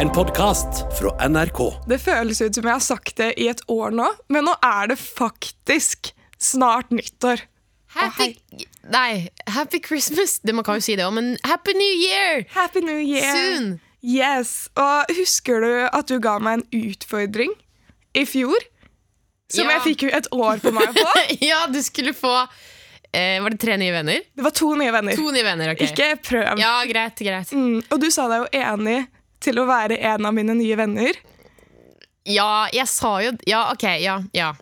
En podkast fra NRK. Det føles ut som jeg har sagt det i et år nå, men nå er det faktisk snart nyttår. Happy Nei, Happy Christmas. Det Man kan jo si det òg, men Happy New Year! Happy New Year! Soon. Yes, Og husker du at du ga meg en utfordring i fjor? Som Ja. jeg fikk jo et år på meg på? ja, du skulle få eh, Var det tre nye venner? Det var to nye venner. To nye venner, ok. Ikke prøv. Ja, greit, greit. Mm, og du sa deg jo enig til å være en av mine nye venner. Ja, jeg sa jo Ja, ok, ja. ja.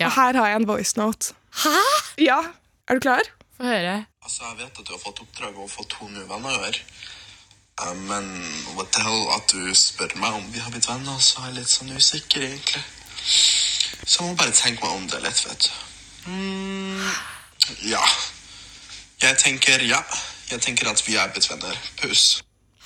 Ja. Og her har jeg en voicenote. Hæ? Ja, er du klar? Få høre. Altså, Jeg vet at du har fått oppdrag å få to nye venner i år. Eh, men what the hell, at du spør meg om vi har blitt venner, så er jeg litt sånn usikker, egentlig. Så jeg må bare tenke meg om det litt, vet du. Mm, ja. Jeg tenker ja. Jeg tenker at vi er blitt venner.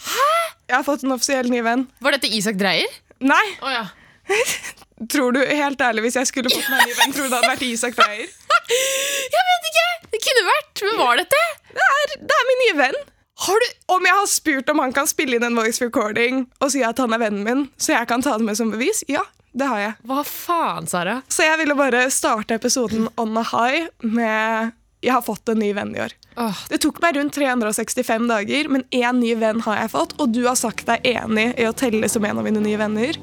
Puss. Jeg har fått en offisiell ny venn. Var dette Isak Dreyer? Nei, Oh, ja. tror du helt ærlig hvis jeg skulle fått meg en ny venn, tror du det hadde vært Isak Dreyer? Jeg vet ikke! Det kunne vært. Men var dette? Det er, det er min nye venn. Har du Om jeg har spurt om han kan spille inn en voice recording og si at han er vennen min, så jeg kan ta det med som bevis? Ja, det har jeg. Hva faen, Sara? Så jeg ville bare starte episoden on a high med jeg har fått en ny venn i år. Oh. Det tok meg rundt 365 dager, men én ny venn har jeg fått, og du har sagt deg enig i å telle som en av mine nye venner.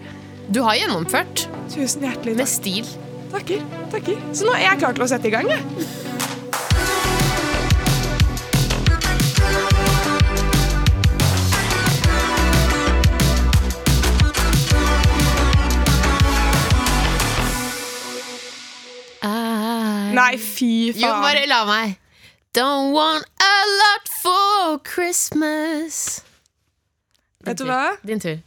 du har gjennomført. Tusen hjertelig Med stil. Takker. takker. Så nå er jeg klar til å sette i gang. Jeg. Nei, fy faen. Jo, bare la meg. Don't want a lot for Christmas. Vet du hva? Din tur.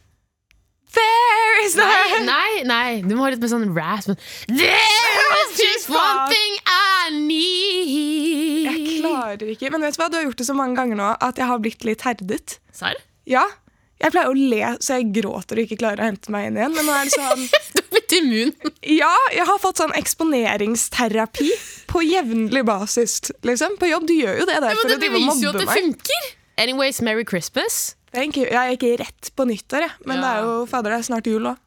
There is Nei, nei, nei, du må ha litt med sånn rasp. There is just one thing I need. Jeg klarer ikke. Men vet du hva? Du har gjort det så mange ganger nå at jeg har blitt litt herdet. Serr? Ja. Jeg pleier å le så jeg gråter og ikke klarer å hente meg inn igjen. Men nå er det sånn Blitt immun. Ja, jeg har fått sånn eksponeringsterapi på jevnlig basis. Liksom. På jobb. Du gjør jo det der Men for å det drive det beviser jo at det meg. funker. Anyways, Merry Christmas. Thank you. Jeg ikke rett på nyttår, jeg. Men Ja. det er jo fader, det er snart jul òg.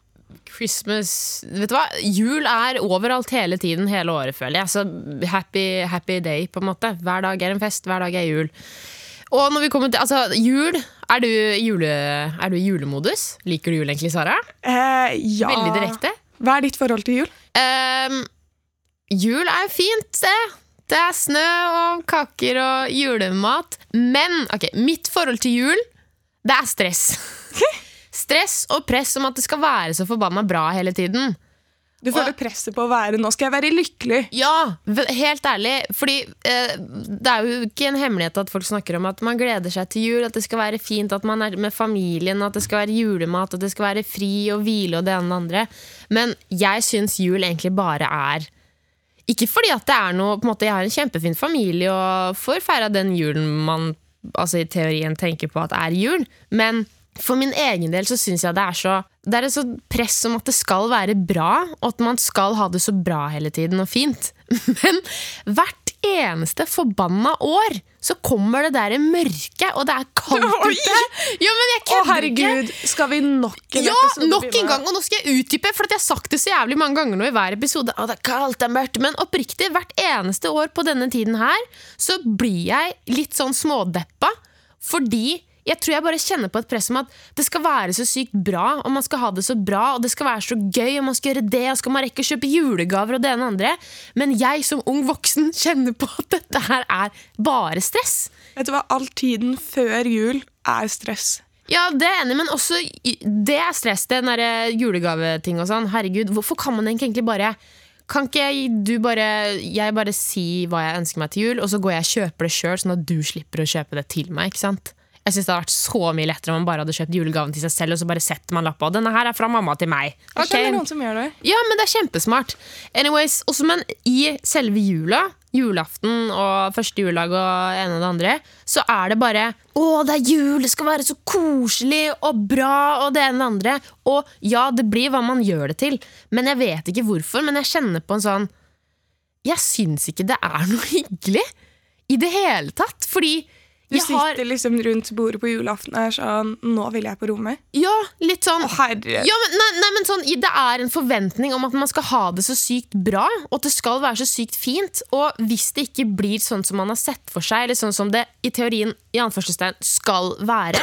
Christmas Vet du hva? Jul er overalt hele tiden, hele året, føler jeg. Så happy, happy day, på en måte. Hver dag er en fest, hver dag er jul. Og når vi kommer til Altså, jul. Er du, i jule, er du i julemodus? Liker du jul egentlig, Sara? Eh, ja. Veldig direkte. Hva er ditt forhold til jul? Um, jul er jo fint, det. Det er snø og kaker og julemat. Men ok, mitt forhold til jul, det er stress. stress og press om at det skal være så forbanna bra hele tiden. Du føler presset på å være 'nå skal jeg være lykkelig'. Ja, helt ærlig. Fordi eh, det er jo ikke en hemmelighet at folk snakker om at man gleder seg til jul, at det skal være fint, at man er med familien, at det skal være julemat, at det skal være fri og hvile og det ene og det andre. Men jeg syns jul egentlig bare er Ikke fordi at det er noe på en måte, Jeg har en kjempefin familie og får feira den julen man altså i teorien tenker på at er jul, men for min egen del så syns jeg det er så Det er et sånt press om at det skal være bra, og at man skal ha det så bra hele tiden og fint. Men hvert eneste forbanna år så kommer det der mørket, og det er kaldt Oi! ute. Ja, men jeg Å, kødder ikke. herregud, skal vi nok en Ja, episode nok en gang, og nå skal jeg utdype, for at jeg har sagt det så jævlig mange ganger nå i hver episode. Å, det er kaldt, det er mørkt, men oppriktig, hvert eneste år på denne tiden her, så blir jeg litt sånn smådeppa, fordi jeg tror jeg bare kjenner på et press om at det skal være så sykt bra, og man skal ha det så bra, og det skal være så gøy, og man skal gjøre det, og skal man rekke å kjøpe julegaver og det ene og andre. Men jeg som ung voksen kjenner på at dette her er bare stress. Vet du hva, all tiden før jul er stress. Ja, det er enig, men også det er stress, den derre julegaveting og sånn. Herregud, hvorfor kan man egentlig bare kan ikke jeg, du bare, jeg bare si hva jeg ønsker meg til jul, og så går jeg og kjøper det sjøl, sånn at du slipper å kjøpe det til meg? ikke sant? Jeg synes Det hadde vært så mye lettere om man bare hadde kjøpt julegaven til seg selv, og så bare setter man lappa. Denne her er fra mamma til meg. Jeg Ok. kjenner noen som gjør det. Ja, men det er kjempesmart. Anyways, også, men i selve jula, julaften og første juledag og ene og det andre, så er det bare Å, det er jul, det skal være så koselig og bra og det ene og det andre. Og ja, det blir hva man gjør det til, men jeg vet ikke hvorfor. Men jeg kjenner på en sånn Jeg syns ikke det er noe hyggelig i det hele tatt. Fordi Du Jeg har- sitter liksom rundt bordet på julaften og er sånn Nå vil jeg på rommet. Ja, litt sånn Å, ja, men, nei, nei, men sånn, Det er en forventning om at man skal ha det så sykt bra, og at det skal være så sykt fint. Og hvis det ikke blir sånn som man har sett for seg, eller sånn som det i teorien i anførselstegn skal være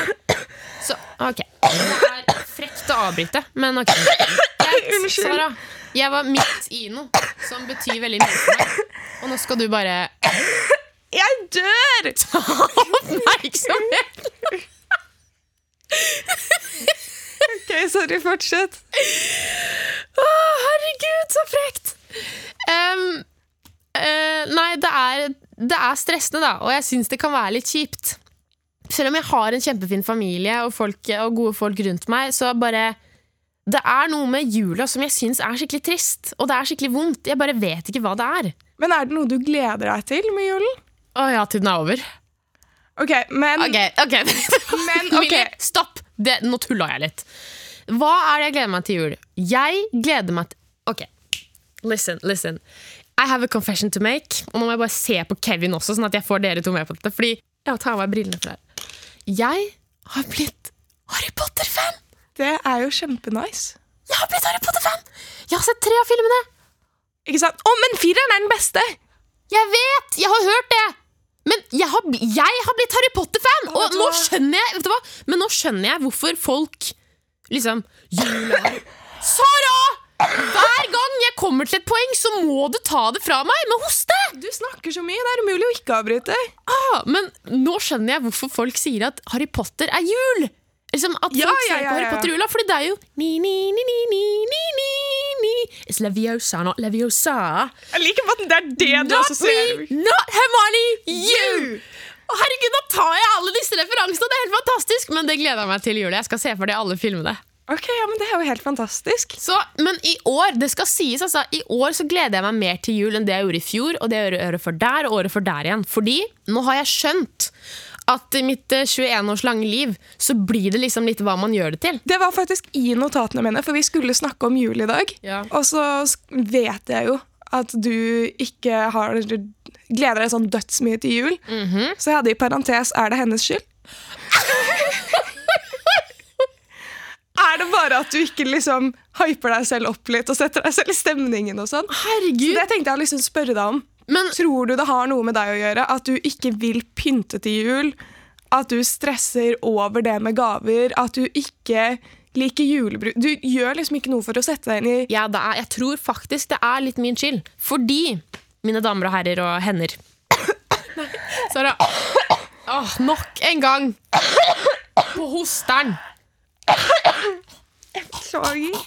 Så ok. Det er frekt å avbryte, men ok. Greit. Sara. Jeg var midt i noe som betyr veldig mye for meg. Og nå skal du bare Jeg dør! ta oppmerksomhet. Ok, sorry, fortsett. Å, herregud, så frekt! Um, uh, nei, det er, det er stressende, da, og jeg syns det kan være litt kjipt. Selv om jeg har en kjempefin familie og, folk, og gode folk rundt meg, så bare Det er noe med jula som jeg syns er skikkelig trist, og det er skikkelig vondt. Jeg bare vet ikke hva det er. Men er det noe du gleder deg til med julen? Å ja, tiden er over. Ok, men, Ok, ok. men ok. Millie, stopp! Det, nå tulla jeg litt. Hva er det jeg gleder meg til jul? Jeg gleder meg til Ok, listen, listen. I have a confession to make. Og nå må jeg bare se på Kevin også, sånn at jeg får dere to med på dette. Fordi jeg tar av meg brillene for det. Jeg har blitt Harry Potter-fan! Det er jo kjempenice. Jeg har blitt Harry Potter-fan! Jeg har sett tre av filmene! Ikke sant? Å, men fireren er den beste! Jeg vet! Jeg har hørt det! Men jeg har, jeg har blitt Harry Potter-fan! Og nå skjønner jeg vet du hva? Men nå skjønner jeg hvorfor folk liksom Jula Sara! Hver gang jeg kommer til et poeng, så må du ta det fra meg med hoste! Du snakker så mye, det er umulig å ikke avbryte. Ah, men nå skjønner jeg hvorfor folk sier at Harry Potter er jul! Liksom At folk Ja, ja, ser ja, på Harry. Potter i jula, fordi det er jo ni, ni, ni, ni, ni, ni, ni, is Leviosa, not Leviosa. Jeg liker at det er det du Not assosierer. me, not Hermione, you! Oh, herregud, da tar jeg alle disse referansene, det er helt fantastisk! Men det gleder jeg meg til i jula. Jeg skal se for det alle filmene. Ok, ja, men Det er jo helt fantastisk. Så, men i år, det skal sies altså, i år så gleder jeg meg mer til jul enn det jeg gjorde i fjor, og det jeg gjorde året for der, og året for der igjen. Fordi nå har jeg skjønt at i mitt eh, 21 års lange liv så blir det liksom litt hva man gjør det til. Det var faktisk i notatene mine, for vi skulle snakke om jul i dag. Ja. Og så vet jeg jo at du ikke har gleder deg sånn dødsmye til jul. Så jeg hadde i parentes er det hennes skyld. er det bare at du ikke liksom hyper deg selv opp litt og setter deg selv i stemningen? og sånn? Herregud! Så det tenkte jeg å liksom spørre deg om. Men Tror du det har noe med deg å gjøre at du ikke vil pynte til jul? At du stresser over det med gaver? At du ikke liker julebrus? Du gjør liksom ikke noe for å sette deg inn i ja, det er, jeg tror faktisk det er litt min skyld. Fordi, mine damer og herrer og hender Nei, Sara. Åh, nok en gang på hosteren. Beklager.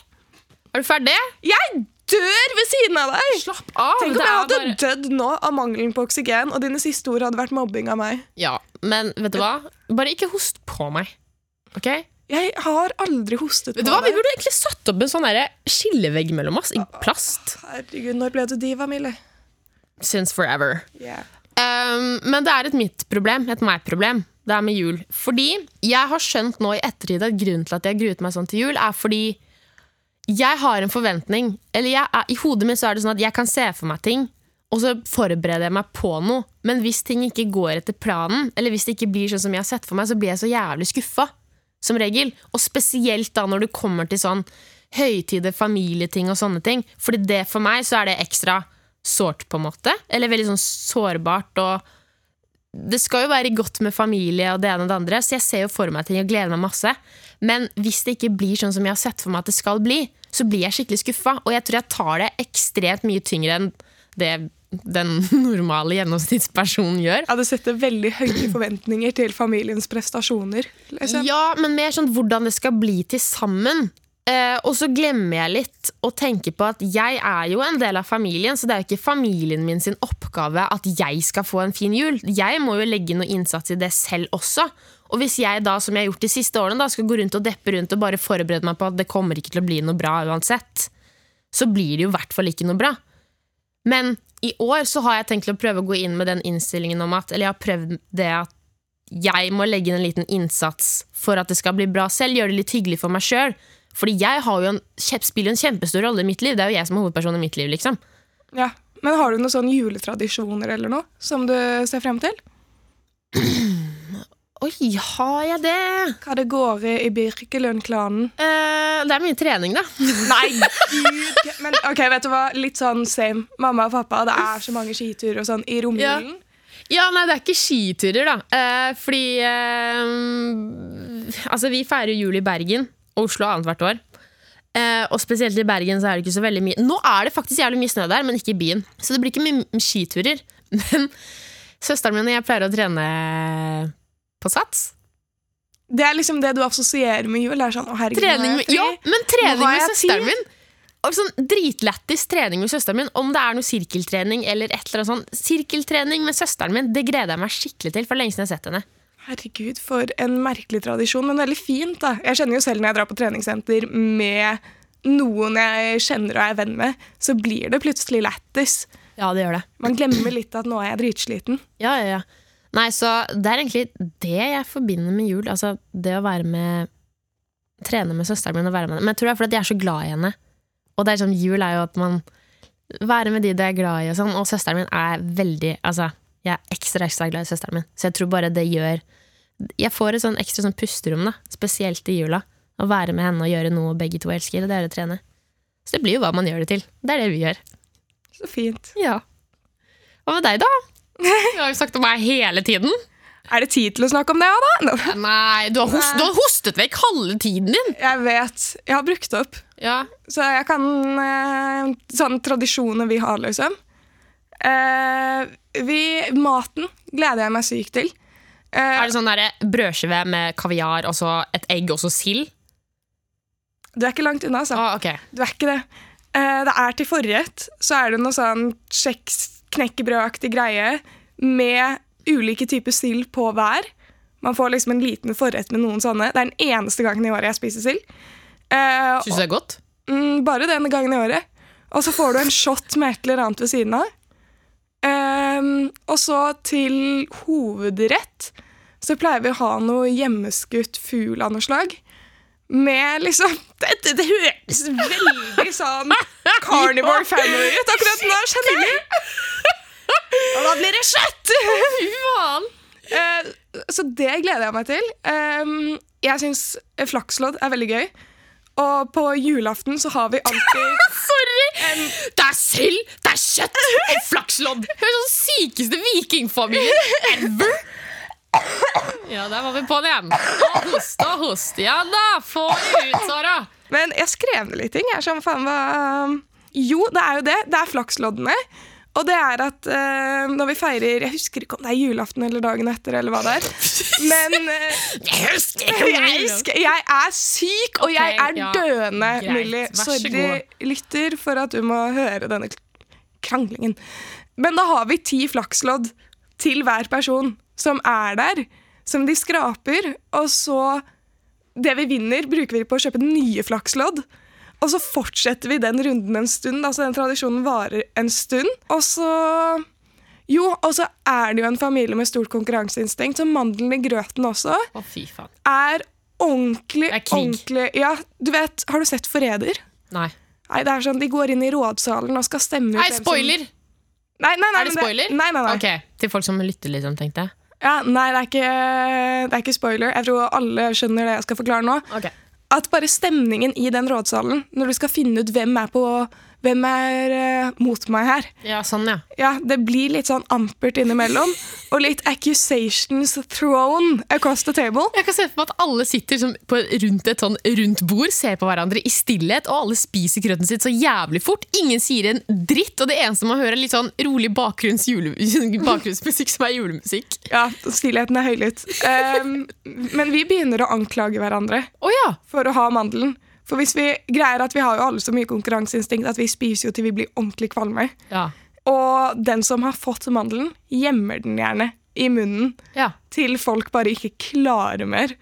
Er du ferdig? Jeg dør ved siden av deg! Slapp av. Tenk om jeg hadde bare- dødd nå av mangelen på oksygen, og dine siste ord hadde vært mobbing av meg. Ja, men vet du hva? Bare ikke host på meg. Ok? Jeg har aldri hostet Vet på hva? Vi burde egentlig satt opp en sånn skillevegg mellom oss i plast. Herregud, når ble du diva, Mille? Since forever. Yeah. Um, men det er et mitt problem, et meg-problem. Det er med jul. Fordi jeg har skjønt nå i ettertid at grunnen til at jeg gruet meg sånn til jul, er fordi jeg har en forventning. Eller jeg I hodet mitt så er det sånn at jeg kan se for meg ting, og så forbereder jeg meg på noe. Men hvis ting ikke går etter planen, eller hvis det ikke blir sånn som jeg har sett for meg, så blir jeg så jævlig skuffa. Som regel. Og spesielt da når du kommer til sånn høytider, familieting og sånne ting. Fordi det for meg så er det ekstra sårt, på en måte. Eller veldig sånn sårbart. og det skal jo være godt med familie og det ene og det andre, så jeg ser jo for meg ting og gleder meg masse. Men hvis det ikke blir sånn som jeg har sett for meg at det skal bli, så blir jeg skikkelig skuffa. Og jeg tror jeg tar det ekstremt mye tyngre enn det den normale gjennomsnittspersonen gjør. Ja, Det setter veldig høye forventninger til familiens prestasjoner. Liksom. Ja, men mer sånn hvordan det skal bli til sammen. Eh, og så glemmer jeg litt å tenke på at jeg er jo en del av familien, så det er jo ikke familien min sin oppgave at jeg skal få en fin jul. Jeg må jo legge noe innsats i det selv også. Og hvis jeg da, som jeg har gjort de siste årene, da, skal gå rundt og deppe rundt og bare forberede meg på at det kommer ikke til å bli noe bra uansett, så blir det jo i hvert fall ikke noe bra. Men i år så har jeg tenkt å prøve å gå inn med den innstillingen om at Eller jeg har prøvd det at jeg må legge inn en liten innsats for at det skal bli bra selv. Gjøre det litt hyggelig for meg sjøl. Fordi jeg har jo en, spiller en kjempestor rolle i mitt liv. Det er jo jeg som er hovedperson i mitt liv. liksom Ja. Men har du noen sånne juletradisjoner eller noe som du ser frem til? Oi, har jeg det? Hva det går i i Birkelund-klanen? Eh, det er mye trening, da. Nei, gud! Men ok, vet du hva? Litt sånn same. Mamma og pappa, det er så mange skiturer og sånn i romjulen. Ja, nei, det er ikke skiturer, da. Eh, fordi eh, Altså, vi feirer jul i Bergen og Oslo annethvert år. Eh, og spesielt i Bergen så er det ikke så veldig mye Nå er det faktisk jævlig mye snø der, men ikke i byen. Så det blir ikke mye skiturer. Men søsteren min og jeg pleier å trene på sats. Det er liksom det du assosierer med jul. Sånn, herregud, Trening med, ja, men trening med søsteren min. Sånn Dritlættis trening med søsteren min. Om det er noe sirkeltrening eller et eller annet sånn. Sirkeltrening med søsteren min, det gleder jeg meg skikkelig til. For lenge siden jeg har sett henne. Herregud, for en merkelig tradisjon, men veldig fint. da. Jeg kjenner jo selv når jeg drar på treningssenter med noen jeg kjenner og er venn med, så blir det plutselig lættis. Ja, det gjør det. Man glemmer litt at nå er jeg dritsliten. Ja, ja, ja. Nei, så det er egentlig det jeg forbinder med jul. Altså det å være med Trene med søsteren min og være med henne. Men jeg tror det er fordi jeg er så glad i henne. Og det er sånn, jul er jo at man Være med de du er glad i og sånn. Og søsteren min er veldig Altså, jeg er ekstra, ekstra glad i søsteren min. Så jeg tror bare det gjør Jeg får et sånn ekstra sånn pusterom, da. Spesielt i jula. Å være med henne og gjøre noe begge to elsker, og det er å trene. Så det blir jo hva man gjør det til. Det er det vi gjør. Så fint. Ja. Hva med deg, da? Du har jo sagt om meg hele tiden. Er det tid til å snakke om det òg, da? Nei, du har, host, du har hostet vekk halve tiden din. Jeg vet. Jeg har brukt opp. Ja. Så jeg kan eh, Sånne tradisjoner vi har, liksom. Eh, vi, maten gleder jeg meg sykt til. Eh, Er det sånn brødskive med kaviar og så et egg og så sild? du er ikke langt unna, altså. Ah, okay. Du er ikke det. Det er til forrett, så er det noe sånn kjeks, knekkebrødaktig greie med ulike typer sild på hver. Man får liksom en liten forrett med noen sånne. Det er den eneste gangen i året jeg spiser sild. Uh, Syns du det er godt? Mm, bare denne gangen i året. Og så får du en shot med et eller annet ved siden av. Um, og så til hovedrett så pleier vi å ha noe hjemmeskutt fugl av noe slag. Med liksom Det, det høres veldig sånn Carnivore Family ut akkurat nå, skjønner du? Og da blir det kjøtt! Fy faen! Eh, så det gleder jeg meg til. Ehm, jeg syns flakslodd er veldig gøy. Og på julaften så har vi alltid Sorry! Det er sild, det er kjøtt og flakslodd! Høres den sykeste vikingfamilien ever! Ja, der var vi på det igjen. Og host og host. Ja da, få det ut, Sara! Men jeg skrev ned litt ting. Jeg sånn, faen, hva... Jo, det er jo det. Det er flaksloddene. Og det er at uh, når vi feirer Jeg husker ikke om det er julaften eller dagen etter, eller hva det er. Men uh, Jeg husker jeg, husker, jeg er syk, og jeg er ja, døende, greit. Millie. Sorry, lytter, for at du må høre denne kranglingen. Men da har vi ti flakslodd til hver person som er der, som de skraper, og så Det vi vinner, bruker vi på å kjøpe nye flakslodd. Og så fortsetter vi den runden en stund. altså Den tradisjonen varer en stund. Og så Jo, og så er det jo en familie med stort konkurranseinstinkt, så mandelen i grøten også Å, fy faen. er ordentlig, Det er krig. ordentlig Ja, du vet, Har du sett Forræder? Nei. Nei, det er sånn, De går inn i rådsalen og skal stemme ut Nei, hvem som- spoiler! Nei, nei, nei, Er det men spoiler? Nei, nei, nei. Ok, Til folk som lytter, liksom, tenkte jeg. Ja, nei det, er ikke, det er ikke spoiler. Jeg tror alle skjønner det jeg skal forklare nå. Ok. At bare stemningen i den rådsalen, når du skal finne ut hvem er på hvem er uh, mot meg her, Ja, sånn, ja. ja, det blir litt sånn ampert innimellom. Og litt accusations thrown across the table. Jeg kan se for meg at alle sitter som på, rundt et sånn rundt bord, ser på hverandre i stillhet, og alle spiser krøtten sitt så jævlig fort. Ingen sier en dritt, og det eneste man hører, er litt sånn rolig bakgrunns bakgrunnsmusikk som er julemusikk. Ja, stillheten er høylytt. Um, men vi begynner å anklage hverandre oh, ja! for å ha mandelen. For hvis vi greier at vi har jo alle så mye konkurranseinstinkt at vi spiser jo til vi blir ordentlig kvalme. Ja. Og den som har fått mandelen, gjemmer den gjerne i munnen ja. til folk bare ikke klarer mer.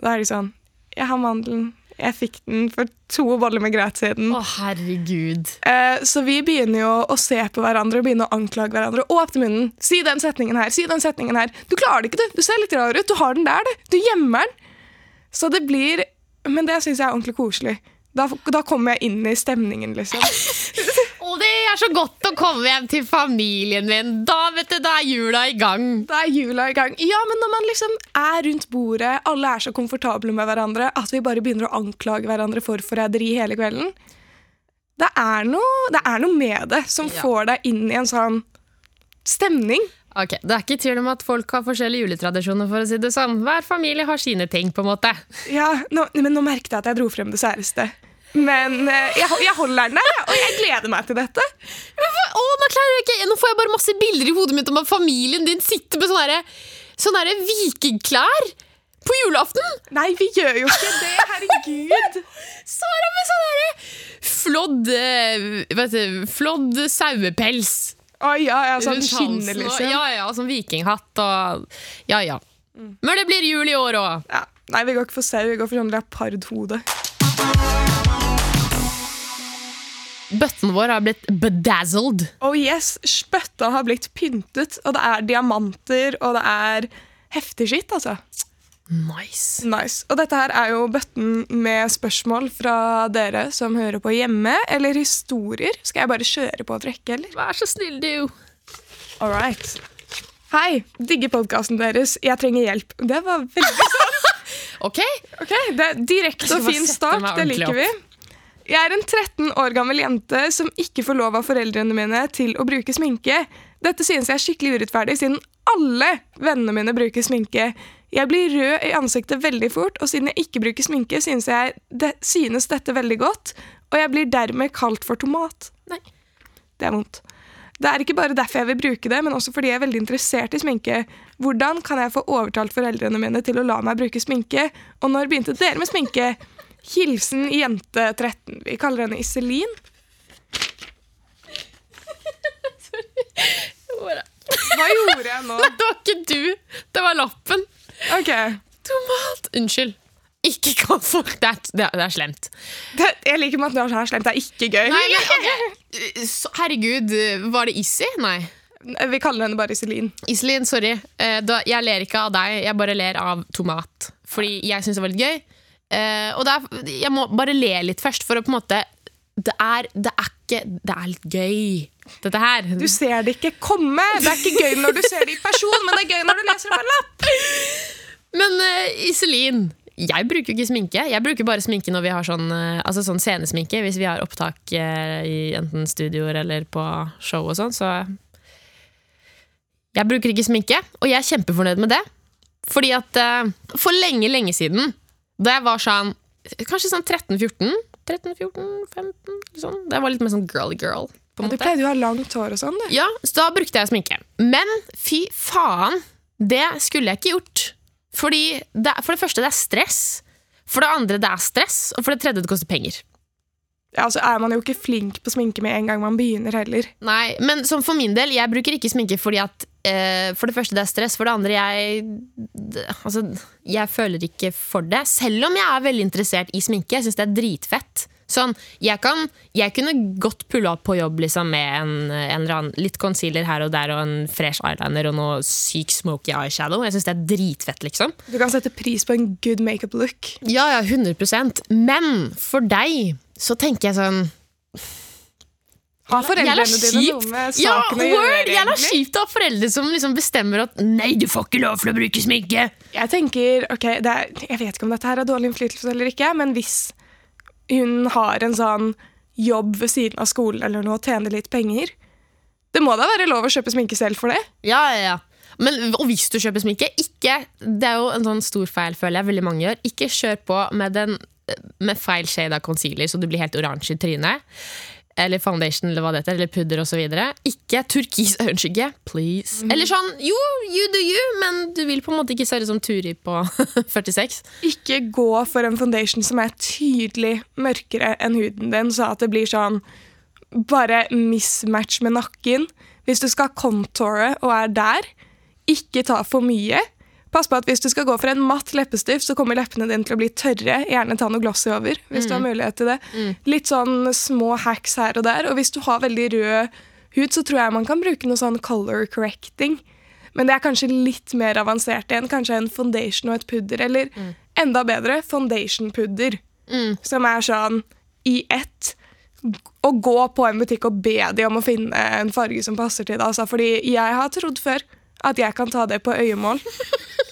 Da er de sånn Jeg har mandelen. Jeg fikk den for to boller med grøt siden. Å, herregud. Eh, så vi begynner jo å se på hverandre og begynne å anklage hverandre. Åpne munnen. Si den setningen her. Si den setningen her. Du klarer det ikke, du. Du ser litt rar ut. Du har den der, du. Du gjemmer den. Så det blir Men det syns jeg er ordentlig koselig. Da, da kommer jeg inn i stemningen, liksom. Og det er så godt å komme hjem til familien min. Da vet du, da er jula i gang. Da er jula i gang. Ja, men når man liksom er rundt bordet, alle er så komfortable med hverandre at vi bare begynner å anklage hverandre for forræderi hele kvelden det er, noe, det er noe med det som Ja. får deg inn i en sånn stemning. Ok, Det er ikke tvil om at folk har forskjellige juletradisjoner. for å si det sånn. Hver familie har sine ting. på en måte. Ja, nå, men nå merket jeg at jeg dro frem det særeste. Men eh, jeg, jeg holder den der, og jeg gleder meg til dette. Å, nå, nå får jeg bare masse bilder i hodet mitt om at familien din sitter med sånne, sånne vikingklær på julaften. Nei, vi gjør jo ikke det, herregud. Sara med sånn herre flådd eh, Flådd sauepels. Å ja, ja, sånn skinner, liksom. Ja, ja, sånn vikinghatt og Ja, ja. Men det blir jul i år òg. Ja. Nei, vi går ikke for sau, vi går for sånn leopardhode. Bøtten vår har blitt bedazzled. Oh yes, spøtta har blitt pyntet, og det er diamanter, og det er heftig skitt, altså. Nice. Nice. Og dette her er jo bøtten med spørsmål fra dere som hører på hjemme, eller historier. Skal jeg bare kjøre på og trekke, eller? Vær så snill, du. All right. Hei, digger podkasten deres. Jeg trenger hjelp. Det var veldig Ok, Ok, det er Direkte og fin start. Det liker vi. Jeg er en 13 år gammel jente som ikke får lov av foreldrene mine til å bruke sminke. Dette synes jeg er skikkelig urettferdig, siden alle vennene mine bruker sminke. Jeg blir rød i ansiktet veldig fort, og siden jeg ikke bruker sminke, synes, jeg det, synes dette veldig godt, og jeg blir dermed kalt for tomat. Nei. Det er vondt. Det er ikke bare derfor jeg vil bruke det, men også fordi jeg er veldig interessert i sminke. Hvordan kan jeg få overtalt foreldrene mine til å la meg bruke sminke? Og når begynte dere med sminke? Hilsen jente 13. Vi kaller henne Iselin. Hva gjorde jeg nå? Det var ikke du, det var lappen. Ok, Tomat. Unnskyld. Ikke kall folk det. er- Det er, det er slemt. det, Jeg liker med at det er slemt. Det er ikke gøy. Nei, men ok. Så- Herregud, var det Issy? Nei. Vi kaller henne bare Iselin. Iselin, sorry. Eh, Da, jeg ler ikke av deg, jeg bare ler av tomat. Fordi jeg syns det var litt gøy. Eh, og det er, jeg må bare le litt først, for å på en måte Det er, det er ikke Det er litt gøy, dette her. Du ser det ikke komme. Det er ikke gøy når du ser det i person, men det er gøy når du leser det på en lapp. Men uh, Iselin, jeg bruker jo ikke sminke. Jeg bruker bare sminke når vi har sånn, eh, altså sånn scenesminke. Hvis vi har opptak eh, i enten studioer eller på show og sånn. Så jeg bruker ikke sminke, og jeg er kjempefornøyd med det. Fordi at for lenge, lenge siden, da jeg var sånn Kanskje sånn 13-14, 13-14, 15, sånn. Da jeg var litt mer sånn girly girl. På ja, Du pleide jo å ha langt hår og sånn. du. Ja, så da brukte jeg sminke. Men fy faen, det skulle jeg ikke gjort. Fordi det, For det første, det er stress. For det andre, det er stress. Og for det tredje, det koster penger. Ja, så er man jo ikke flink på sminke med en gang man begynner heller. Nei, Men som for min del, jeg bruker ikke sminke fordi at eh, For det første, det er stress. For det andre, jeg Altså, jeg føler ikke for det. Selv om jeg er veldig interessert i sminke. Jeg syns det er dritfett. Sånn, jeg, kan, jeg kunne godt pulla opp på jobb liksom, med en, en eller annen, litt concealer her og der og en fresh eyeliner og noe syk smoky eyeshadow. Jeg syns det er dritfett, liksom. Du kan sette pris på en good makeup look. Ja, ja, 100% Men for deg så tenker jeg sånn Har foreldrene dine noe med Ja, å gjøre? word! Jævla egentlig? kjipt å ha foreldre som liksom bestemmer at Nei, du får ikke lov til å bruke sminke! Jeg tenker, ok, det er, jeg vet ikke om dette her er dårlig innflytelse eller ikke, men hvis hun har en sånn jobb ved siden av skolen eller noe og tjener litt penger, det må da være lov å kjøpe sminke selv for det? Ja, ja, ja. Men, og hvis du kjøper sminke, ikke Det er jo en sånn stor feil, føler jeg, veldig mange gjør. Ikke kjør på med, den, med feil shade av concealer, så du blir helt oransje i trynet. Eller foundation, eller hva det heter, eller pudder osv. Ikke turkis øyenskygge, please. Eller sånn, jo, you do you, men du vil på en måte ikke se ut som Turi på 46. Ikke gå for en foundation som er tydelig mørkere enn huden din, så at det blir sånn bare mismatch med nakken. Hvis du skal contoure og er der, ikke ta for mye. Pass på at hvis du skal gå for en matt leppestift, så kommer leppene dine til å bli tørre. Gjerne ta noe glossy over, hvis du har mulighet til det. Litt sånn små hacks her og der. Og hvis du har veldig rød hud, så tror jeg man kan bruke noe sånn color correcting. Men det er kanskje litt mer avansert igjen. Kanskje en foundation og et pudder. Eller enda bedre, foundation-pudder. Som er sånn i ett. å gå på en butikk og be de om å finne en farge som passer til det. Altså, fordi jeg har trodd før at jeg kan ta det på øyemål.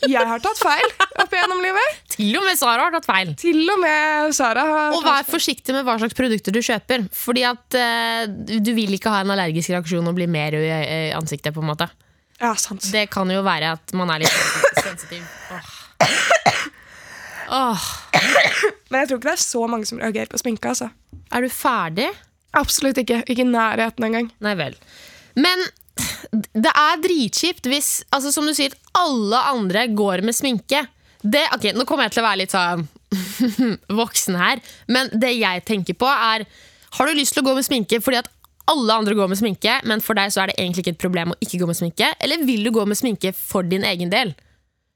Jeg har tatt feil opp gjennom livet. Til og med Sara har tatt feil. Til og med Sara har Og vær forsiktig med hva slags produkter du kjøper. Fordi at eh, du vil ikke ha en allergisk reaksjon og bli mer i i ansiktet. på en måte Ja, sant. Det kan jo være at man er litt sensitiv. Åh. Åh. Men jeg tror ikke det er så mange som reagerer på sminke. altså. Er du ferdig? Absolutt ikke. Ikke i nærheten engang. Nei vel. Men det er dritkjipt hvis, altså som du sier, alle andre går med sminke. Det, ok, Nå kommer jeg til å være litt sånn voksen her, men det jeg tenker på, er Har du lyst til å gå med sminke fordi at alle andre går med sminke, men for deg så er det egentlig ikke et problem å ikke gå med sminke? Eller vil du gå med sminke for din egen del?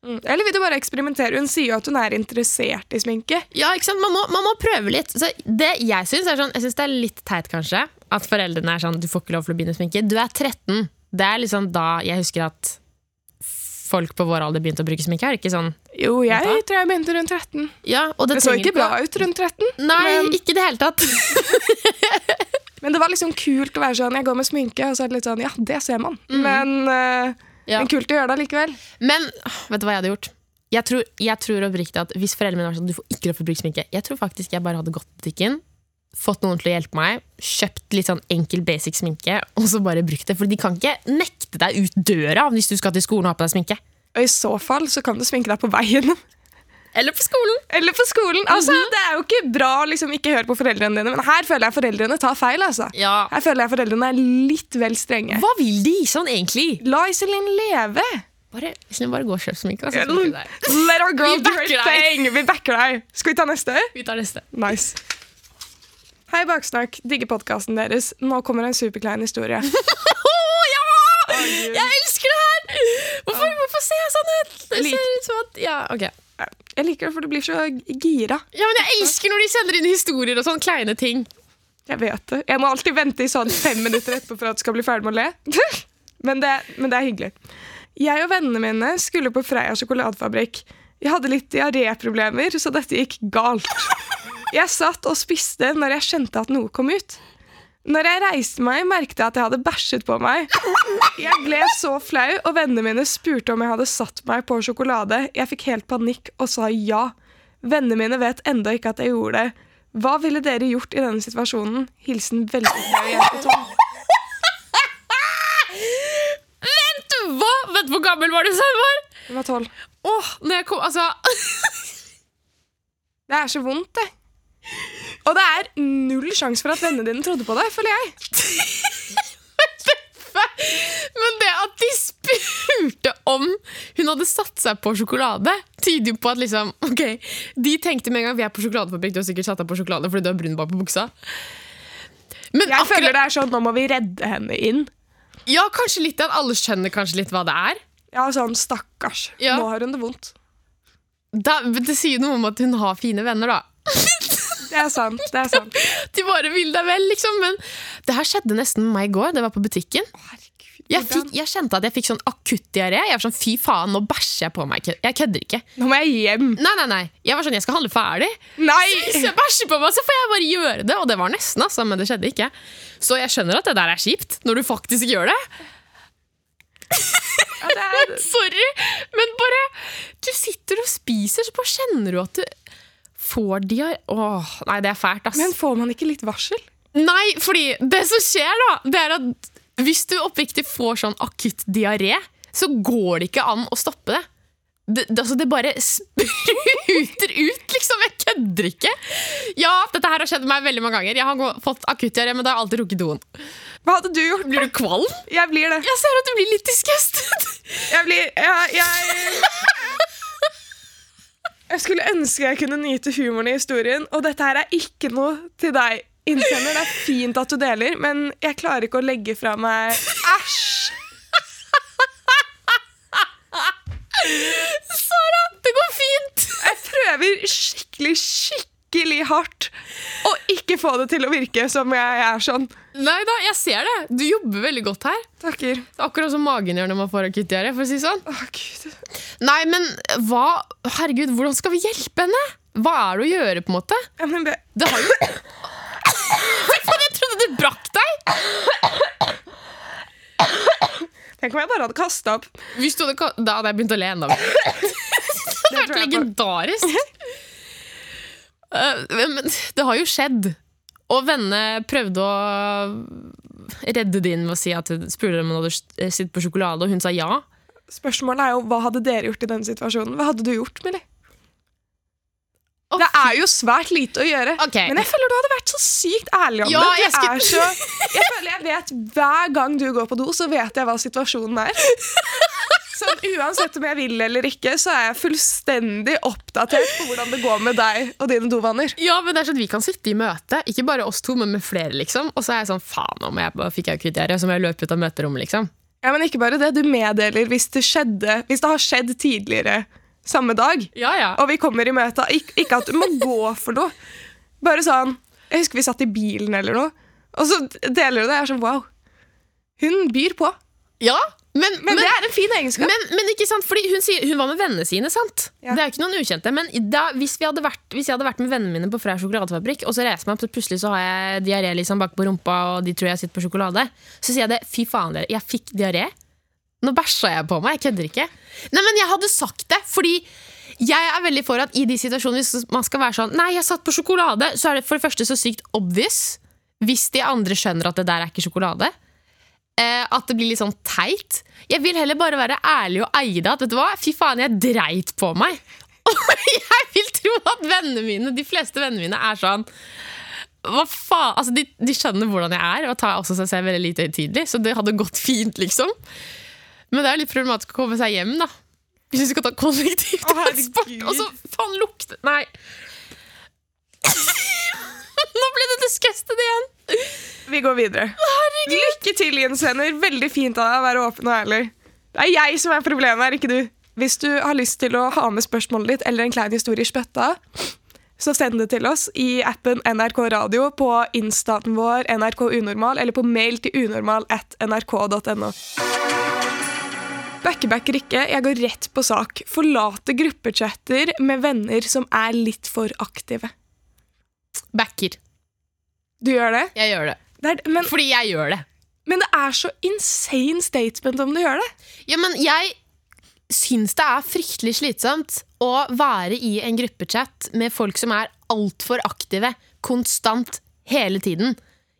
Mm. Eller vil du bare eksperimentere? Hun sier jo at hun er interessert i sminke. Ja, ikke sant? Man må, man må prøve litt. Så det jeg syns sånn, jeg synes det er litt teit, kanskje, at foreldrene er sånn Du får ikke lov til å begynne å sminke. Du er 13. Det er liksom da jeg husker at folk på vår alder begynte å bruke sminke. Er det ikke sånn? Jo, jeg Da? tror jeg begynte rundt 13. Ja, og det, Det så ikke bra ut rundt 13, Nei, men, ikke i det hele tatt. men det var liksom kult å være sånn Jeg går med sminke, og så er det litt sånn Ja, det ser man. Men, uh, Ja. men kult å gjøre det likevel. Men vet du hva jeg hadde gjort? Jeg tror, jeg tror oppriktig at Hvis foreldrene mine var sånn Du får ikke lov til å bruke sminke Jeg tror faktisk jeg bare hadde gått på butikken Fått noen til å hjelpe meg Kjøpt litt sånn enkel basic sminke Og så bare brukt det For de kan ikke nekte deg ut døra Hvis du skal til skolen og ha på deg sminke Og i så fall så kan du sminke deg på veien. Eller på skolen Eller på skolen. Altså, Det er jo ikke bra å liksom ikke høre på foreldrene dine, men her føler jeg foreldrene tar feil. altså. Ja Her føler jeg foreldrene er litt vel strenge. Hva vil de sånn egentlig? La Iselin leve! Bare, Iselin, bare gå og kjøp sminke og så sminker du deg. Let our girl do her thing! Vi backer deg. Skal vi ta neste? Vi tar neste Nice. Hei, Baksnakk. Digger podkasten deres. Nå kommer en superklein historie. Åh, ja! Jeg elsker det her! Hvorfor, hvorfor ser jeg sånn ut? Det Lik- ser ut som at Ja, ok. Jeg liker det, for du blir så gira. Ja, men Jeg elsker når de sender inn historier og sånn kleine ting. Jeg vet det. Jeg må alltid vente i sånn fem minutter etterpå for at du skal bli ferdig med å le. men, det, men det er hyggelig. Jeg og vennene mine skulle på Freia sjokoladefabrikk. Jeg hadde litt diaréproblemer, så dette gikk galt. Jeg satt og spiste når jeg skjønte at noe kom ut. Når jeg reiste meg, merket jeg at jeg hadde bæsjet på meg. Jeg ble så flau, og vennene mine spurte om jeg hadde satt meg på sjokolade. Jeg fikk helt panikk og sa ja. Vennene mine vet enda ikke at jeg gjorde det. Hva ville dere gjort i denne situasjonen? Hilsen veldig flau jente Tom. Vent, hva? Vent, hvor gammel var du sa var? Hun var tolv. Åh, når jeg kom, altså Det er så vondt, det. Og det er null sjanse for at vennene dine trodde på deg, føler jeg. Men det at de spurte om hun hadde satt seg på sjokolade, tyder jo på at liksom, ok, de tenkte med en gang vi er på sjokoladefabrikk, du har sikkert satt deg på sjokolade fordi du har brun bak på buksa. Men Jeg føler det er sånn, Nå må vi redde henne inn. ja, kanskje litt at alle skjønner kanskje litt hva det er. Ja, sånn, Stakkars. Ja. Nå har hun det vondt. Da, det sier noe om at hun har fine venner, da. Det er sant. det er sant. De bare vil deg vel, liksom. Men det her skjedde nesten med meg i går. Det var på butikken. Jeg, fikk, jeg kjente at jeg fikk sånn akutt diaré. Jeg var sånn, fy faen, nå bæsjer jeg på meg. Jeg kødder ikke. Nå må jeg hjem. Nei, nei, nei. Jeg var sånn, jeg skal handle ferdig. Nei! Hvis jeg bæsjer på meg, så får jeg bare gjøre det. Og det var nesten, altså, men det skjedde ikke. Så jeg skjønner at det der er kjipt, når du faktisk gjør det. Ja, det er, Sorry, men bare Du sitter og spiser, så bare kjenner du at du får diaré Åh, nei, det er fælt, ass. men får man ikke litt varsel? Nei, fordi det som skjer da, det er at hvis du oppriktig får sånn akutt diaré, så går det ikke an å stoppe det. Det, det, altså det bare spruter ut, liksom. Jeg kødder ikke. Ja, dette her har skjedd meg veldig mange ganger. Jeg har fått akutt diaré, men da har jeg alltid rukket doen. Hva hadde du gjort? Blir du kvalm? Jeg blir det. Jeg ser at du blir litt disgusted. Jeg blir jeg, jeg, jeg skulle ønske jeg kunne nyte humoren i historien, og dette her er ikke noe til deg, innsender. Det er fint at du deler, men jeg klarer ikke å legge fra meg Æsj! Sara, det går fint. Jeg prøver skikkelig, skikkelig hardt å ikke få det til å virke som jeg er sånn. Nei da, jeg ser det. Du jobber veldig godt her. Takker. Det er akkurat som magen gjør når man får akuttdiaré, for å si sånn. Å, Gud. Nei, men hva Herregud, hvordan skal vi hjelpe henne? Hva er det å gjøre, på en måte? Ja, men det, Det har jo Jeg trodde du brakk deg! Tenk om jeg bare hadde kasta opp. Hvis du hadde, da hadde jeg begynt å le enda mer. Det hadde vært legendarisk. Eh, Men det har jo skjedd. Og vennene prøvde å redde det inn ved å si at spurte om hun hadde sittet på sjokolade, og hun sa ja. Spørsmålet er jo hva hadde dere gjort i den situasjonen? Hva hadde du gjort, Millie? Det er jo svært lite å gjøre. Okay. Men jeg føler du hadde vært så sykt ærlig om Ja, det. Du jeg så, jeg føler jeg vet Hver gang du går på do, så vet jeg hva situasjonen er. Sånn, uansett om jeg vil eller ikke, så er jeg fullstendig oppdatert på hvordan det går med deg og dine dovaner. Ja, men det er sånn at Vi kan sitte i møte, ikke bare oss to, men med flere. liksom Og så er jeg sånn, faen om jeg bare fikk jeg så må jeg løpe ut av møterommet. liksom Ja, men ikke bare det, Du meddeler hvis det skjedde Hvis det har skjedd tidligere samme dag, Ja, ja og vi kommer i møte. Ikke, ikke at du må gå for noe. Bare sånn Jeg husker vi satt i bilen eller noe, og så deler du det. Jeg er sånn wow. Hun byr på. Ja, men, Men, det er en fin egenskap. Men, men ikke sant, fordi hun, sier, hun var med vennene sine, sant? Ja. Det er jo ikke noen ukjente. Men da, hvis, vært, hvis jeg hadde vært med vennene mine på Freia sjokoladefabrikk, og så reiser jeg meg opp, så plutselig så har jeg diaré liksom bak på rumpa, og de tror jeg sitter på sjokolade, så sier jeg det. Fy faen, dere, jeg fikk diaré. Nå bæsja jeg på meg. Jeg kødder ikke. Nei, men jeg hadde sagt det, fordi jeg er veldig for at i de situasjonene hvis man skal være sånn Nei, jeg satt på sjokolade, så er det for det første så sykt obvious. Hvis de andre skjønner at det der er ikke sjokolade. Eh, at det blir litt sånn teit. Jeg vil heller bare være ærlig og eie det. At vet du hva, fy faen, jeg dreit på meg. Og jeg vil tro at vennene mine, de fleste vennene mine er sånn hva faen? Altså, de, de skjønner hvordan jeg er, og tar også seg selv veldig lite høytidelig. Så det hadde gått fint, liksom. Men det er litt problematisk å komme seg hjem, da. Hvis du skal ta kollektivt Å, transport. Og så faen lukter Nei. Nå ble det disgusted igjen. Vi går videre. Lykke til, Jens Venner. Veldig fint av deg å være åpen og ærlig. Det er jeg som er problemet her, ikke du. Hvis du har lyst til å ha med spørsmålet ditt eller en klein historie i spøtta, så send det til oss i appen NRK Radio, på instaten vår NRK Unormal, eller på mail til unormal at nrk.no. Backebacker ikke, jeg går rett på sak. Forlate gruppechatter med venner som er litt for aktive. Backer. Du gjør det? Jeg gjør det. Det er, men, Fordi jeg gjør det. men det er så insane statement om du gjør det. Ja, men jeg syns det er fryktelig slitsomt å være i en gruppechat med folk som er altfor aktive konstant hele tiden.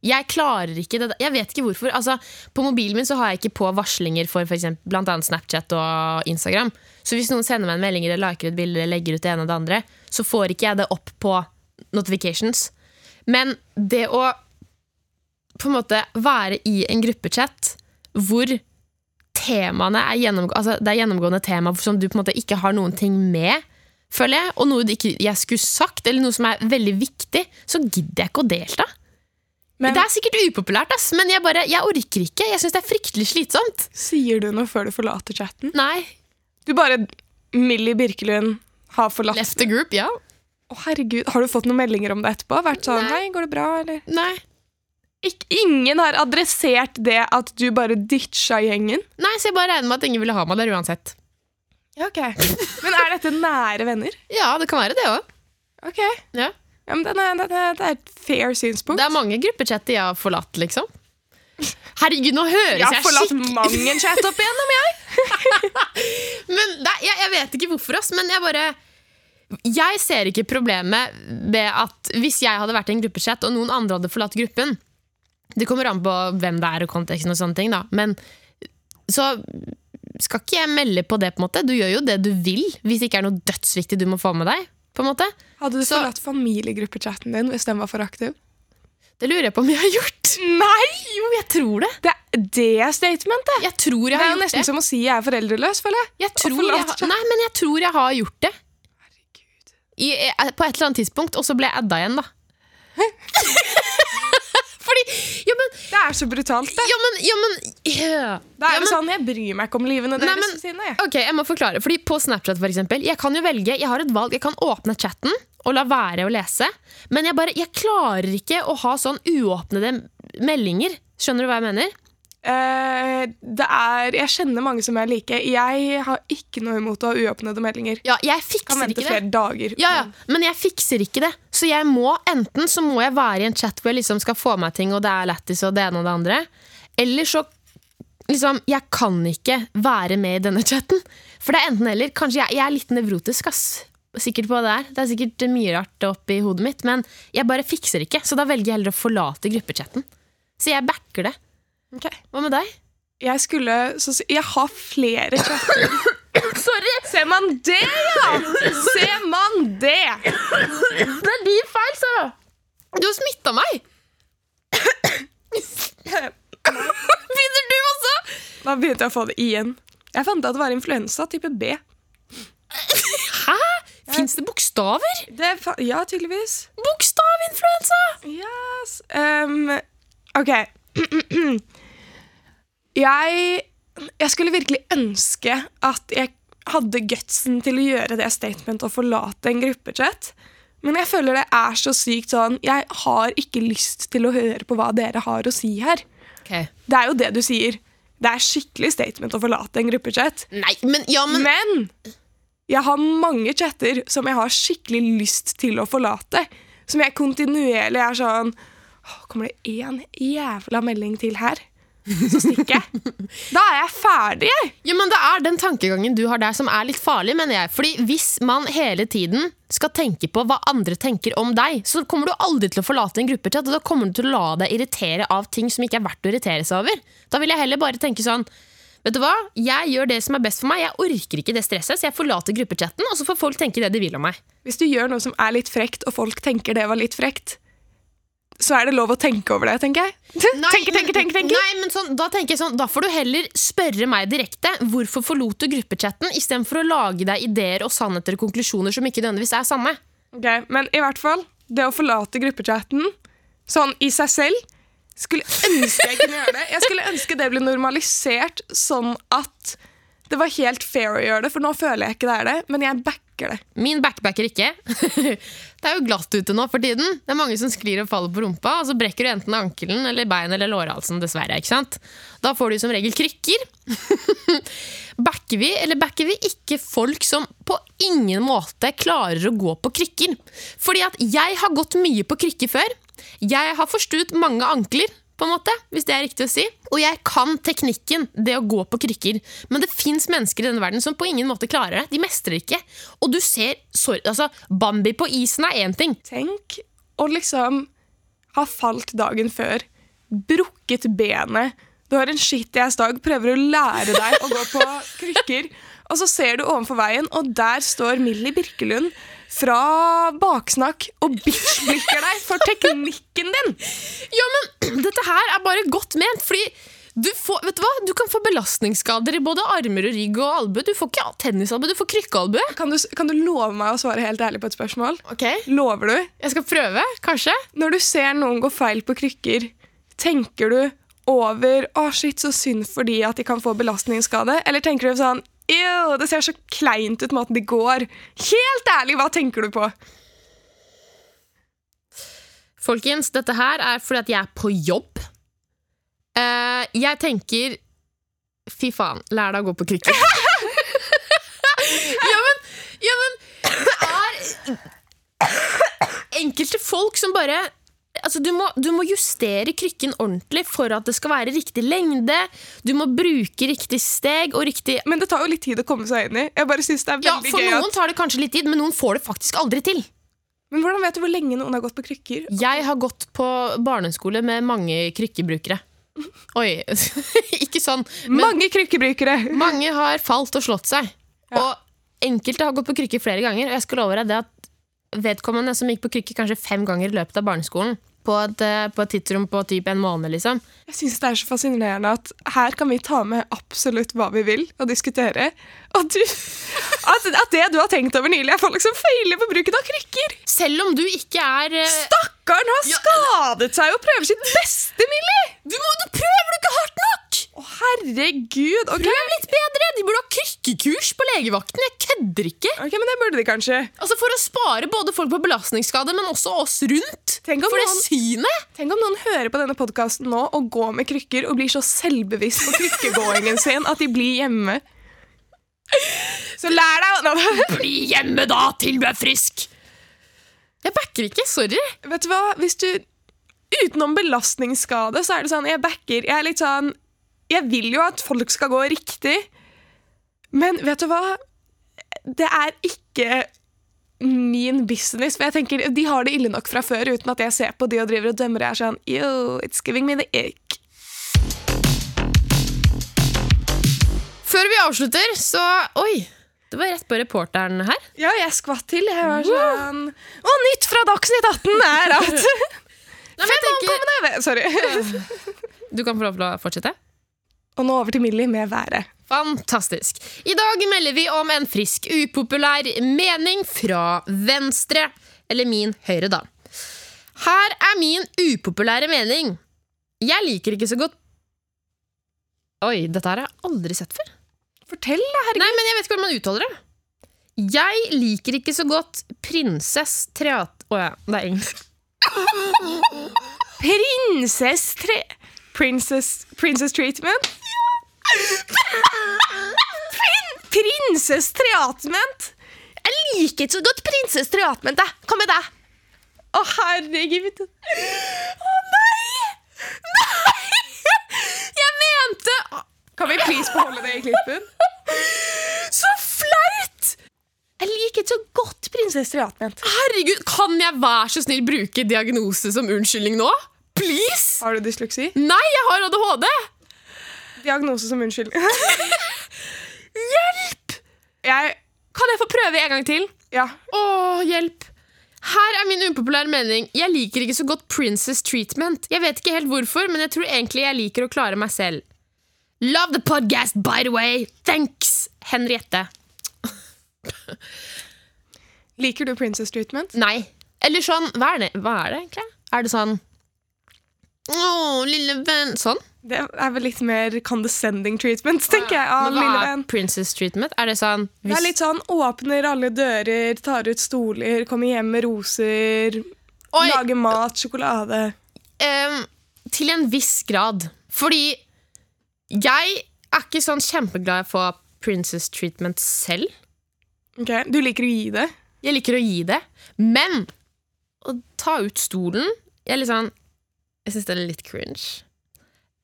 Jeg klarer ikke det. Jeg vet ikke hvorfor. Altså, på mobilen min så har jeg ikke på varslinger for, for eksempel, blant annet Snapchat og Instagram. Så hvis noen sender meg en melding eller liker et bilde eller legger ut det ene og det andre, så får ikke jeg det opp på notifications. Men det å på en måte være i en gruppechat hvor temaene er, gjennomgå altså, det er gjennomgående tema som du på en måte ikke har noen ting med, føler jeg, og noe ikke, jeg skulle sagt, eller noe som er veldig viktig, så gidder jeg ikke å delta. Men det er sikkert upopulært, ass, men jeg, bare, jeg orker ikke. Jeg syns det er fryktelig slitsomt. sier du noe før du forlater chatten? Nei. Du bare Millie Birkelund har forlatt Left the group, ja. Å, herregud, Har du fått noen meldinger om det etterpå? Vært sånn, Nei. hei, går det bra, eller? Nei. Ik ingen har adressert det at du bare ditcha gjengen? Nei, så jeg bare regner med at ingen ville ha meg der uansett. Ja, ok. Men er dette nære venner? Ja, det kan være det òg. Ok. Ja. Ja, men det er, det er et fair synspunkt. Det er mange gruppechatter jeg har forlatt, liksom. Herregud, nå høres jeg har jeg forlatt skikkelig mang en chat opp igjennom, jeg. Men det, jeg, jeg vet ikke hvorfor, ass, men jeg bare Jeg ser ikke problemet med at hvis jeg hadde vært i en gruppechat, og noen andre hadde forlatt gruppen Det kommer an på hvem det er og konteksten, og sånne ting, da. Men så skal ikke jeg melde på det, på en måte. Du gjør jo det du vil, hvis det ikke er noe dødsviktig du må få med deg. på en måte Hadde du Så- forlatt familiegruppechatten din hvis den var for aktiv? Det lurer jeg på om jeg har gjort. Nei! Jo, jeg tror det. Det, det er statementet. Jeg tror jeg Det er jo nesten det. som å si jeg er foreldreløs, føler jeg. Jeg tror jeg, har- nei, men jeg tror jeg har gjort det. Herregud. I, eh, på et eller annet tidspunkt, og så ble jeg adda igjen, da. Fordi Ja, men Det er så brutalt, det. Ja, men, ja, men, yeah. Det er ja, jo sånn, Jeg bryr meg ikke om livene Nei, deres men- sine, jeg. Ok, jeg må forklare. Fordi På Snapchat for eksempel, jeg kan jo velge, jeg har et valg. Jeg kan åpne chatten og la være å lese. Men jeg, bare, jeg klarer ikke å ha sånn uåpnede meldinger. Skjønner du hva jeg mener? Eh, det er Jeg kjenner mange som er like. Jeg har ikke noe imot å ha uåpnede meldinger. Ja, jeg Kan fikser vente ikke det. flere dager. Ja, ja, Men jeg fikser ikke det. Så jeg må enten så må jeg være i en chat hvor jeg liksom skal få meg ting, og det er lættis og det ene og det andre. Eller så liksom Jeg kan ikke være med i denne chatten. For det er enten eller. Kanskje jeg, jeg er litt nevrotisk, ass. Sikkert på det der. Det er sikkert mye rart oppi hodet mitt, men jeg bare fikser ikke. Så da velger jeg heller å forlate gruppechatten. Så jeg backer det. Ok. Hva med deg? Jeg skulle så, si- Jeg har flere kjærester. Sorry! Ser man det, ja? Ser man det? Det er din feil, Sara! Du har smitta meg! Begynner du også? Da begynte jeg å få det igjen. Jeg fant ut at det var influensa type B. Hæ? Fins det bokstaver? Det fa ja, tydeligvis. Bokstavinfluensa! Yes. Um, ok. jeg, jeg skulle virkelig ønske at jeg hadde gutsen til å gjøre det statement og forlate en gruppechat. Men jeg føler det er så sykt sånn Jeg har ikke lyst til å høre på hva dere har å si her. Okay. Det er jo det du sier. Det er skikkelig statement å forlate en gruppechat. Nei, men ja, men Men jeg har mange chatter som jeg har skikkelig lyst til å forlate. Som jeg kontinuerlig er sånn «Åh, Kommer det én jævla melding til her? Så stikker jeg. Da er jeg ferdig, jeg. Ja, men Det er den tankegangen du har der som er litt farlig, mener jeg. Fordi Hvis man hele tiden skal tenke på hva andre tenker om deg, så kommer du aldri til å forlate en gruppechat, da kommer du til å la deg irritere av ting som ikke er verdt å irritere seg over. Da vil jeg heller bare tenke sånn Vet du hva? Jeg gjør det som er best for meg. Jeg orker ikke det stresset, så jeg forlater gruppechatten, og så får folk tenke det de vil om meg. Hvis du gjør noe som er litt frekt, og folk tenker det var litt frekt, så er det lov å tenke over det, tenker jeg. tenker, tenker, tenker, tenker. Nei, men sånn, da tenker jeg sånn Da får du heller spørre meg direkte hvorfor forlot du gruppechatten, istedenfor å lage deg ideer og sannheter og konklusjoner som ikke nødvendigvis er sanne. Ok, Men i hvert fall, det å forlate gruppechatten sånn i seg selv skulle ønske jeg kunne gjøre det. Jeg skulle ønske det ble normalisert sånn at det var helt fair å gjøre det, for nå føler jeg ikke det er det, men jeg backer det. Min backbacker ikke. det er jo glatt ute nå for tiden. Det er mange som sklir og faller på rumpa, og så brekker du enten ankelen eller bein eller lårhalsen, dessverre. ikke sant? Da får du som regel krykker. backer vi, eller backer vi ikke folk som på ingen måte klarer å gå på krykker? Fordi at jeg har gått mye på krykker før. Jeg har forstuet mange ankler, på en måte, hvis det er riktig å si. Og jeg kan teknikken, det å gå på krykker. Men det fins mennesker i denne verden som på ingen måte klarer det. De mestrer ikke. Og du ser sorry, altså, Bambi på isen er én ting. Tenk å liksom ha falt dagen før, brukket benet, du har en shitty-ass dag, prøver å lære deg å gå på krykker, og så ser du ovenfor veien, og der står Millie Birkelund fra Baksnakk og bitch-blikker deg for teknikken din! Ja, men dette her er bare godt ment, fordi du, får, vet du, hva? du kan få belastningsskader i både armer og rygg og albue. Du får ikke tennisalbue, du får krykkealbue. Kan du, kan du love meg å svare helt ærlig på et spørsmål? Ok, Lover du? Jeg skal prøve, kanskje. Når du ser noen gå feil på krykker, tenker du over 'Å, shit, så synd for de at de kan få belastningsskade'? Eller tenker du sånn 'Ew, det ser så kleint ut måten de går'? Helt ærlig, hva tenker du på? Folkens, dette her er fordi at jeg er på jobb. Uh, jeg tenker Fy faen, lær deg å gå på krykker. ja, men, ja, men Det er enkelte folk som bare Altså, du, må, du må justere krykken ordentlig for at det skal være riktig lengde. Du må bruke riktig steg og riktig Men det tar jo litt tid å komme seg inn i. Jeg bare synes det er veldig gøy Ja, For noen at tar det kanskje litt tid, men noen får det faktisk aldri til. Men hvordan vet du hvor lenge noen har gått på krykker? Jeg har gått på barneskole med mange krykkebrukere. Oi, ikke sånn. Men Mange krykkebrukere! mange har falt og slått seg. Og enkelte har gått på krykker flere ganger. Og jeg skal love deg det at vedkommende som gikk på krykker kanskje fem ganger i løpet av barneskolen, på et, eh, på et tidsrom på typ en måned, liksom. Jeg synes det er så fascinerende at her kan vi ta med absolutt hva vi vil og diskutere. Og du, at, at det du har tenkt over nylig, er folk som feiler på bruken av krykker! Selv om du ikke er eh, Stakkaren har skadet seg og prøver sitt beste, Millie! du, må, du herregud! ok. Prøv litt bedre! De burde ha krykkekurs på legevakten. Jeg kødder ikke. Ok, men det burde de kanskje. Altså For å spare både folk på belastningsskade, men også oss rundt. Tenk om For det noen- synet! Tenk om noen hører på denne podkasten nå og går med krykker og blir så selvbevisst på krykkegåingen sin at de blir hjemme. Så lær deg Bli hjemme da til du er frisk! Jeg backer ikke. Sorry. Vet du hva? Hvis du Utenom belastningsskade, så er det sånn Jeg backer. Jeg er litt sånn Jeg vil jo at folk skal gå riktig, men vet du hva? Det er ikke min business. For jeg tenker, De har det ille nok fra før uten at jeg ser på de og driver og dømmer. Jeg er sånn, Yo, it's giving me the ick. Før vi avslutter, så Oi! Det var rett på reporteren her. Ja, jeg skvatt til. Jeg var sånn Og nytt fra Dagsnytt 18 er at jeg tenker, Sorry. du kan få lov til å fortsette. Og nå over til Millie med været. Fantastisk. I dag melder vi om en frisk, upopulær mening fra Venstre. Eller min Høyre, da. Her er min upopulære mening. Jeg liker ikke så godt Oi, dette her har jeg aldri sett før. Fortell, da, herregud. Nei, men jeg vet ikke hvordan man uttaler det. Jeg liker ikke så godt prinsess treat... Å ja, det er engelsk. Prinsess tre... Princess, princess treatment? Prin, prinsess treatment? Jeg liker ikke så godt Prinses Treatment. Hva med deg. Å, herregud. Å, nei! Nei! Jeg mente Kan vi please beholde det i klippen? Så flaut! Jeg liker ikke så godt prinses-treatment Herregud, kan jeg være så snill bruke diagnose som unnskyldning nå? Please! Har du dysleksi? Nei, jeg har ADHD! Diagnose som unnskyldning. Hjelp! Jeg Kan jeg få prøve en gang til? Ja. Åh, hjelp. Her er min upopulære mening. Jeg liker ikke så godt princess treatment. Jeg vet ikke helt hvorfor, men jeg tror egentlig jeg liker å klare meg selv. Love the podcast, by the way. Thanks, Henriette. Liker du princess treatment? Nei. Eller sånn, hva er det, hva er det egentlig? Er det sånn Å, lille venn Sånn? Det er vel litt mer condescending treatment, tenker jeg. av Men hva er princess treatment? Er det sånn Det er litt sånn åpner alle dører, tar ut stoler, kommer hjem med roser, Oi. lager mat, sjokolade. Ehm, til en viss grad. Fordi jeg er ikke sånn kjempeglad i å få princess treatment selv. Ok, Du liker å gi det? Jeg liker å gi det. Men å ta ut stolen Jeg er litt sånn Jeg syns det er litt cringe.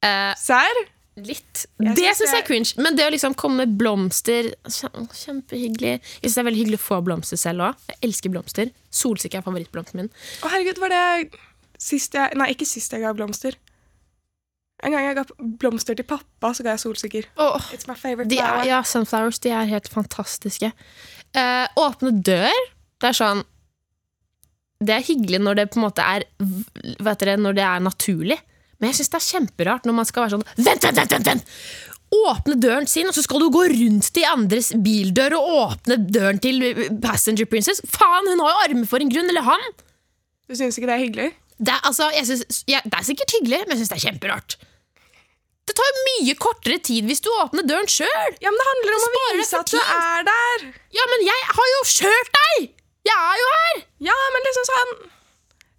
Eh, Serr? litt. Jeg det syns jeg er cringe. Men det å liksom komme med blomster Kjempehyggelig. Jeg synes det er veldig hyggelig å få blomster selv òg. Jeg elsker blomster. Solsikke er favorittblomsten min. Å, herregud, var det sist jeg Nei, ikke sist jeg ga blomster. En gang jeg ga blomster til pappa, så ga jeg solsikker. Oh, It's my favorite De er, flower. ja, Sunflowers de er helt fantastiske. Eh, åpne dør, det er sånn Det er hyggelig når det på en måte er Vet dere, når det er naturlig. Men jeg syns det er kjemperart når man skal være sånn Vent, vent, vent! vent, vent! Åpne døren sin, og så skal du gå rundt til andres bildør og åpne døren til eh, Passenger Princess. Faen, hun har jo armer for en grunn! Eller han! Du syns ikke det er hyggelig? Det er, altså, jeg synes, ja, det er sikkert hyggelig, men jeg syns det er kjemperart. Det tar jo mye kortere tid hvis du åpner døren sjøl. Ja, men Det handler om å vise at du er der. Ja, men jeg har jo kjørt deg! Jeg er jo her! Ja, men liksom sånn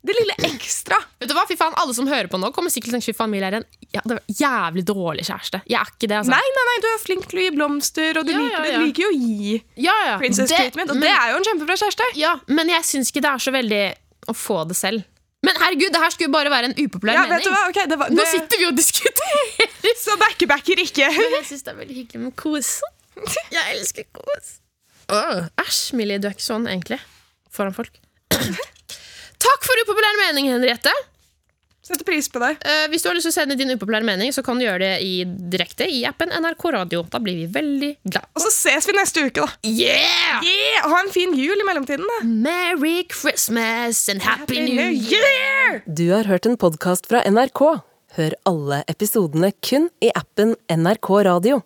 Det lille ekstra. Vet du hva, fy faen, Alle som hører på nå, kommer sikkert til å tenke fy faen, Mille er en ja, det var jævlig dårlig kjæreste. Jeg er ikke det, altså. Nei, nei, nei, du er flink til å gi blomster, og du Ja, liker, ja, du liker jo å gi Ja, ja. princess Det- treatment, og men, det er jo en kjempebra kjæreste. ja, men jeg syns ikke det er så veldig å få det selv. Men herregud, det her skulle bare være en upopulær Ja, vet du mening. hva? Ok, det var, Nå sitter vi og diskuterer. Så backer backer ikke. Men jeg syns det er veldig hyggelig med kos. Jeg elsker kos. Æsj, oh, Millie, du er ikke sånn egentlig. Foran folk. Takk for upopulær mening, Henriette. Setter pris på deg. Eh, hvis du har lyst til å sende din upopulære mening, så kan du gjøre det i, direkte i appen NRK Radio. Da blir vi veldig glad. Og så ses vi neste uke, da. Yeah! Yeah! Ha en fin jul i mellomtiden, da. Merry Christmas and Happy New Year! Du har hørt en podkast fra NRK. Hør alle episodene kun i appen NRK Radio.